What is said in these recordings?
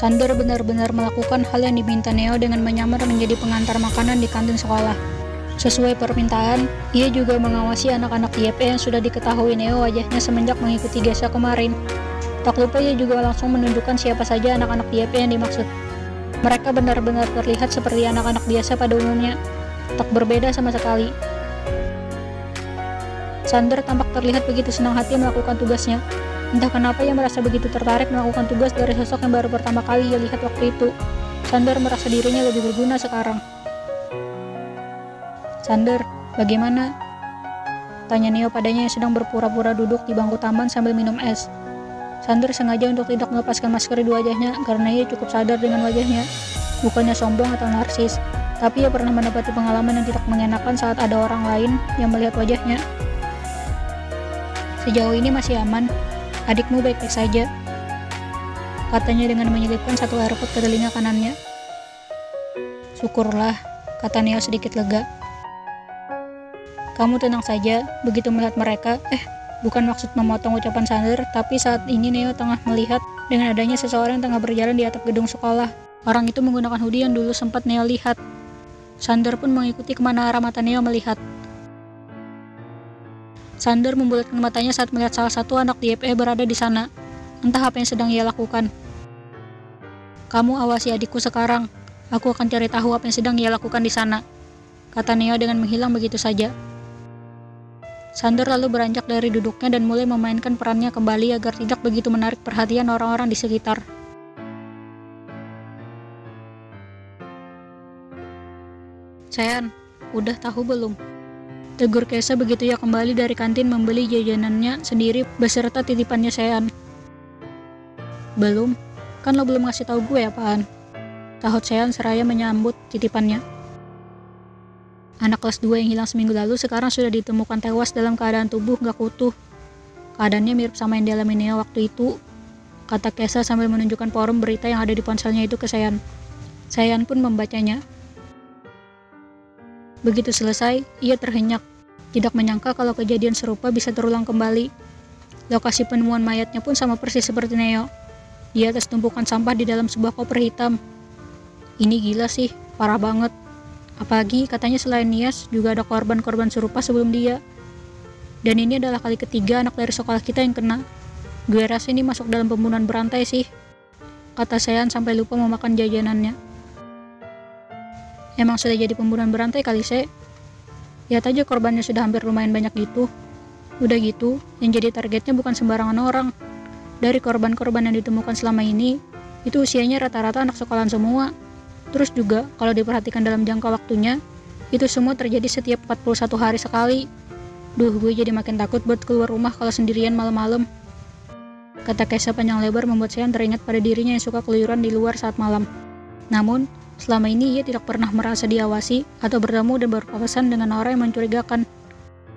Sander benar-benar melakukan hal yang diminta Neo dengan menyamar menjadi pengantar makanan di kantin sekolah. Sesuai permintaan, ia juga mengawasi anak-anak YP yang sudah diketahui Neo wajahnya semenjak mengikuti Gesa kemarin. Tak lupa ia juga langsung menunjukkan siapa saja anak-anak YP yang dimaksud. Mereka benar-benar terlihat seperti anak-anak biasa pada umumnya, tak berbeda sama sekali. Sander tampak terlihat begitu senang hati melakukan tugasnya. Entah kenapa ia merasa begitu tertarik melakukan tugas dari sosok yang baru pertama kali ia lihat waktu itu. Sander merasa dirinya lebih berguna sekarang. Sander, bagaimana? Tanya Neo padanya yang sedang berpura-pura duduk di bangku taman sambil minum es. Sander sengaja untuk tidak melepaskan masker di wajahnya karena ia cukup sadar dengan wajahnya. Bukannya sombong atau narsis, tapi ia pernah mendapati pengalaman yang tidak mengenakan saat ada orang lain yang melihat wajahnya. Sejauh ini masih aman, adikmu baik-baik saja. Katanya dengan menyelipkan satu airpod ke telinga kanannya. Syukurlah, kata Neo sedikit lega. Kamu tenang saja, begitu melihat mereka, eh Bukan maksud memotong ucapan Sander, tapi saat ini Neo tengah melihat dengan adanya seseorang yang tengah berjalan di atap gedung sekolah. Orang itu menggunakan hoodie yang dulu sempat Neo lihat. Sander pun mengikuti ke mana arah mata Neo melihat. Sander membulatkan matanya saat melihat salah satu anak DFE berada di sana. Entah apa yang sedang ia lakukan. Kamu awasi adikku sekarang. Aku akan cari tahu apa yang sedang ia lakukan di sana. Kata Neo dengan menghilang begitu saja. Sander lalu beranjak dari duduknya dan mulai memainkan perannya kembali agar tidak begitu menarik perhatian orang-orang di sekitar. Sayan, udah tahu belum? Tegur Kesa begitu ia kembali dari kantin membeli jajanannya sendiri beserta titipannya Sayan. Belum, kan lo belum ngasih tahu gue apaan? Tahut Sayan seraya menyambut titipannya. Anak kelas 2 yang hilang seminggu lalu sekarang sudah ditemukan tewas dalam keadaan tubuh gak utuh. Keadaannya mirip sama yang dialami Neo waktu itu, kata Kesa sambil menunjukkan forum berita yang ada di ponselnya itu ke Sayan. Sayan pun membacanya. Begitu selesai, ia terhenyak. Tidak menyangka kalau kejadian serupa bisa terulang kembali. Lokasi penemuan mayatnya pun sama persis seperti Neo. Di atas tumpukan sampah di dalam sebuah koper hitam. Ini gila sih, parah banget. Apalagi katanya selain Nias juga ada korban-korban serupa sebelum dia. Dan ini adalah kali ketiga anak dari sekolah kita yang kena. Gue rasa ini masuk dalam pembunuhan berantai sih. Kata Sean sampai lupa memakan jajanannya. Emang sudah jadi pembunuhan berantai kali, Se? Lihat aja korbannya sudah hampir lumayan banyak gitu. Udah gitu, yang jadi targetnya bukan sembarangan orang. Dari korban-korban yang ditemukan selama ini, itu usianya rata-rata anak sekolahan semua. Terus juga, kalau diperhatikan dalam jangka waktunya, itu semua terjadi setiap 41 hari sekali. Duh, gue jadi makin takut buat keluar rumah kalau sendirian malam-malam. Kata Kesa panjang lebar membuat saya teringat pada dirinya yang suka keluyuran di luar saat malam. Namun, selama ini ia tidak pernah merasa diawasi atau bertemu dan berpapasan dengan orang yang mencurigakan.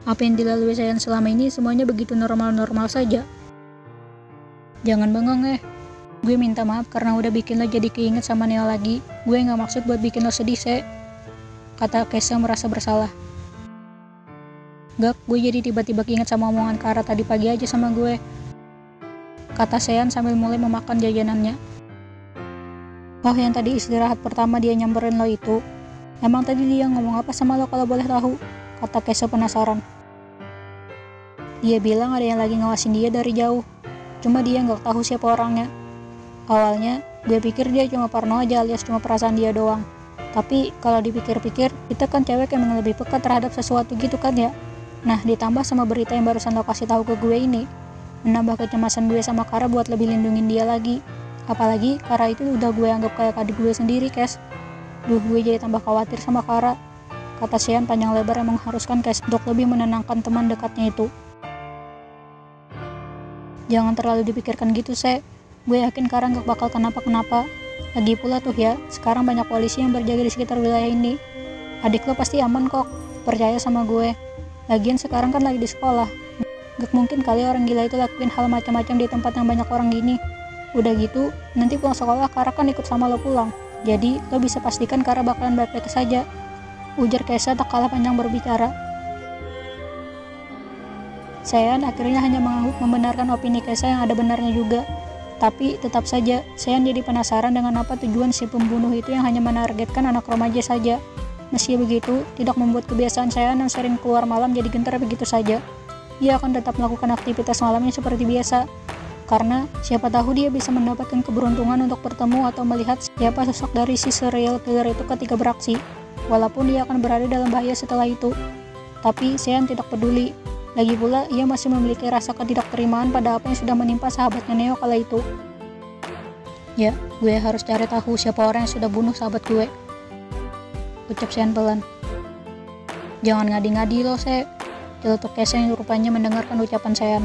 Apa yang dilalui saya selama ini semuanya begitu normal-normal saja. Jangan bengong eh, Gue minta maaf karena udah bikin lo jadi keinget sama Neo lagi. Gue gak maksud buat bikin lo sedih, Se. Kata Kesa merasa bersalah. Gak, gue jadi tiba-tiba keinget sama omongan Kara tadi pagi aja sama gue. Kata Sean sambil mulai memakan jajanannya. Oh, yang tadi istirahat pertama dia nyamperin lo itu. Emang tadi dia ngomong apa sama lo kalau boleh tahu? Kata Kesa penasaran. Dia bilang ada yang lagi ngawasin dia dari jauh. Cuma dia nggak tahu siapa orangnya. Awalnya, gue pikir dia cuma parno aja alias cuma perasaan dia doang. Tapi kalau dipikir-pikir, kita kan cewek emang lebih peka terhadap sesuatu gitu kan ya. Nah, ditambah sama berita yang barusan lo kasih tahu ke gue ini, menambah kecemasan gue sama Kara buat lebih lindungin dia lagi. Apalagi Kara itu udah gue anggap kayak adik gue sendiri, Kes. Duh, gue jadi tambah khawatir sama Kara. Kata Sian panjang lebar yang mengharuskan Kes untuk lebih menenangkan teman dekatnya itu. Jangan terlalu dipikirkan gitu, Se. Gue yakin Kara gak bakal kenapa-kenapa. Lagi pula tuh ya, sekarang banyak polisi yang berjaga di sekitar wilayah ini. Adik lo pasti aman kok, percaya sama gue. Lagian sekarang kan lagi di sekolah. Gak mungkin kali orang gila itu lakuin hal macam-macam di tempat yang banyak orang gini. Udah gitu, nanti pulang sekolah Kara kan ikut sama lo pulang. Jadi, lo bisa pastikan Kara bakalan baik-baik saja. Ujar Kesa tak kalah panjang berbicara. Sayan akhirnya hanya membenarkan opini Kesa yang ada benarnya juga. Tapi tetap saja, saya jadi penasaran dengan apa tujuan si pembunuh itu yang hanya menargetkan anak remaja saja. Meski begitu, tidak membuat kebiasaan saya yang sering keluar malam jadi gentar begitu saja. Ia akan tetap melakukan aktivitas malamnya seperti biasa. Karena siapa tahu dia bisa mendapatkan keberuntungan untuk bertemu atau melihat siapa sosok dari si serial killer itu ketika beraksi. Walaupun dia akan berada dalam bahaya setelah itu. Tapi saya tidak peduli, lagi pula, ia masih memiliki rasa ketidakterimaan pada apa yang sudah menimpa sahabatnya Neo kala itu. Ya, gue harus cari tahu siapa orang yang sudah bunuh sahabat gue. Ucap Sean pelan. Jangan ngadi-ngadi loh, Se. Celutuk Kesen rupanya mendengarkan ucapan Sean.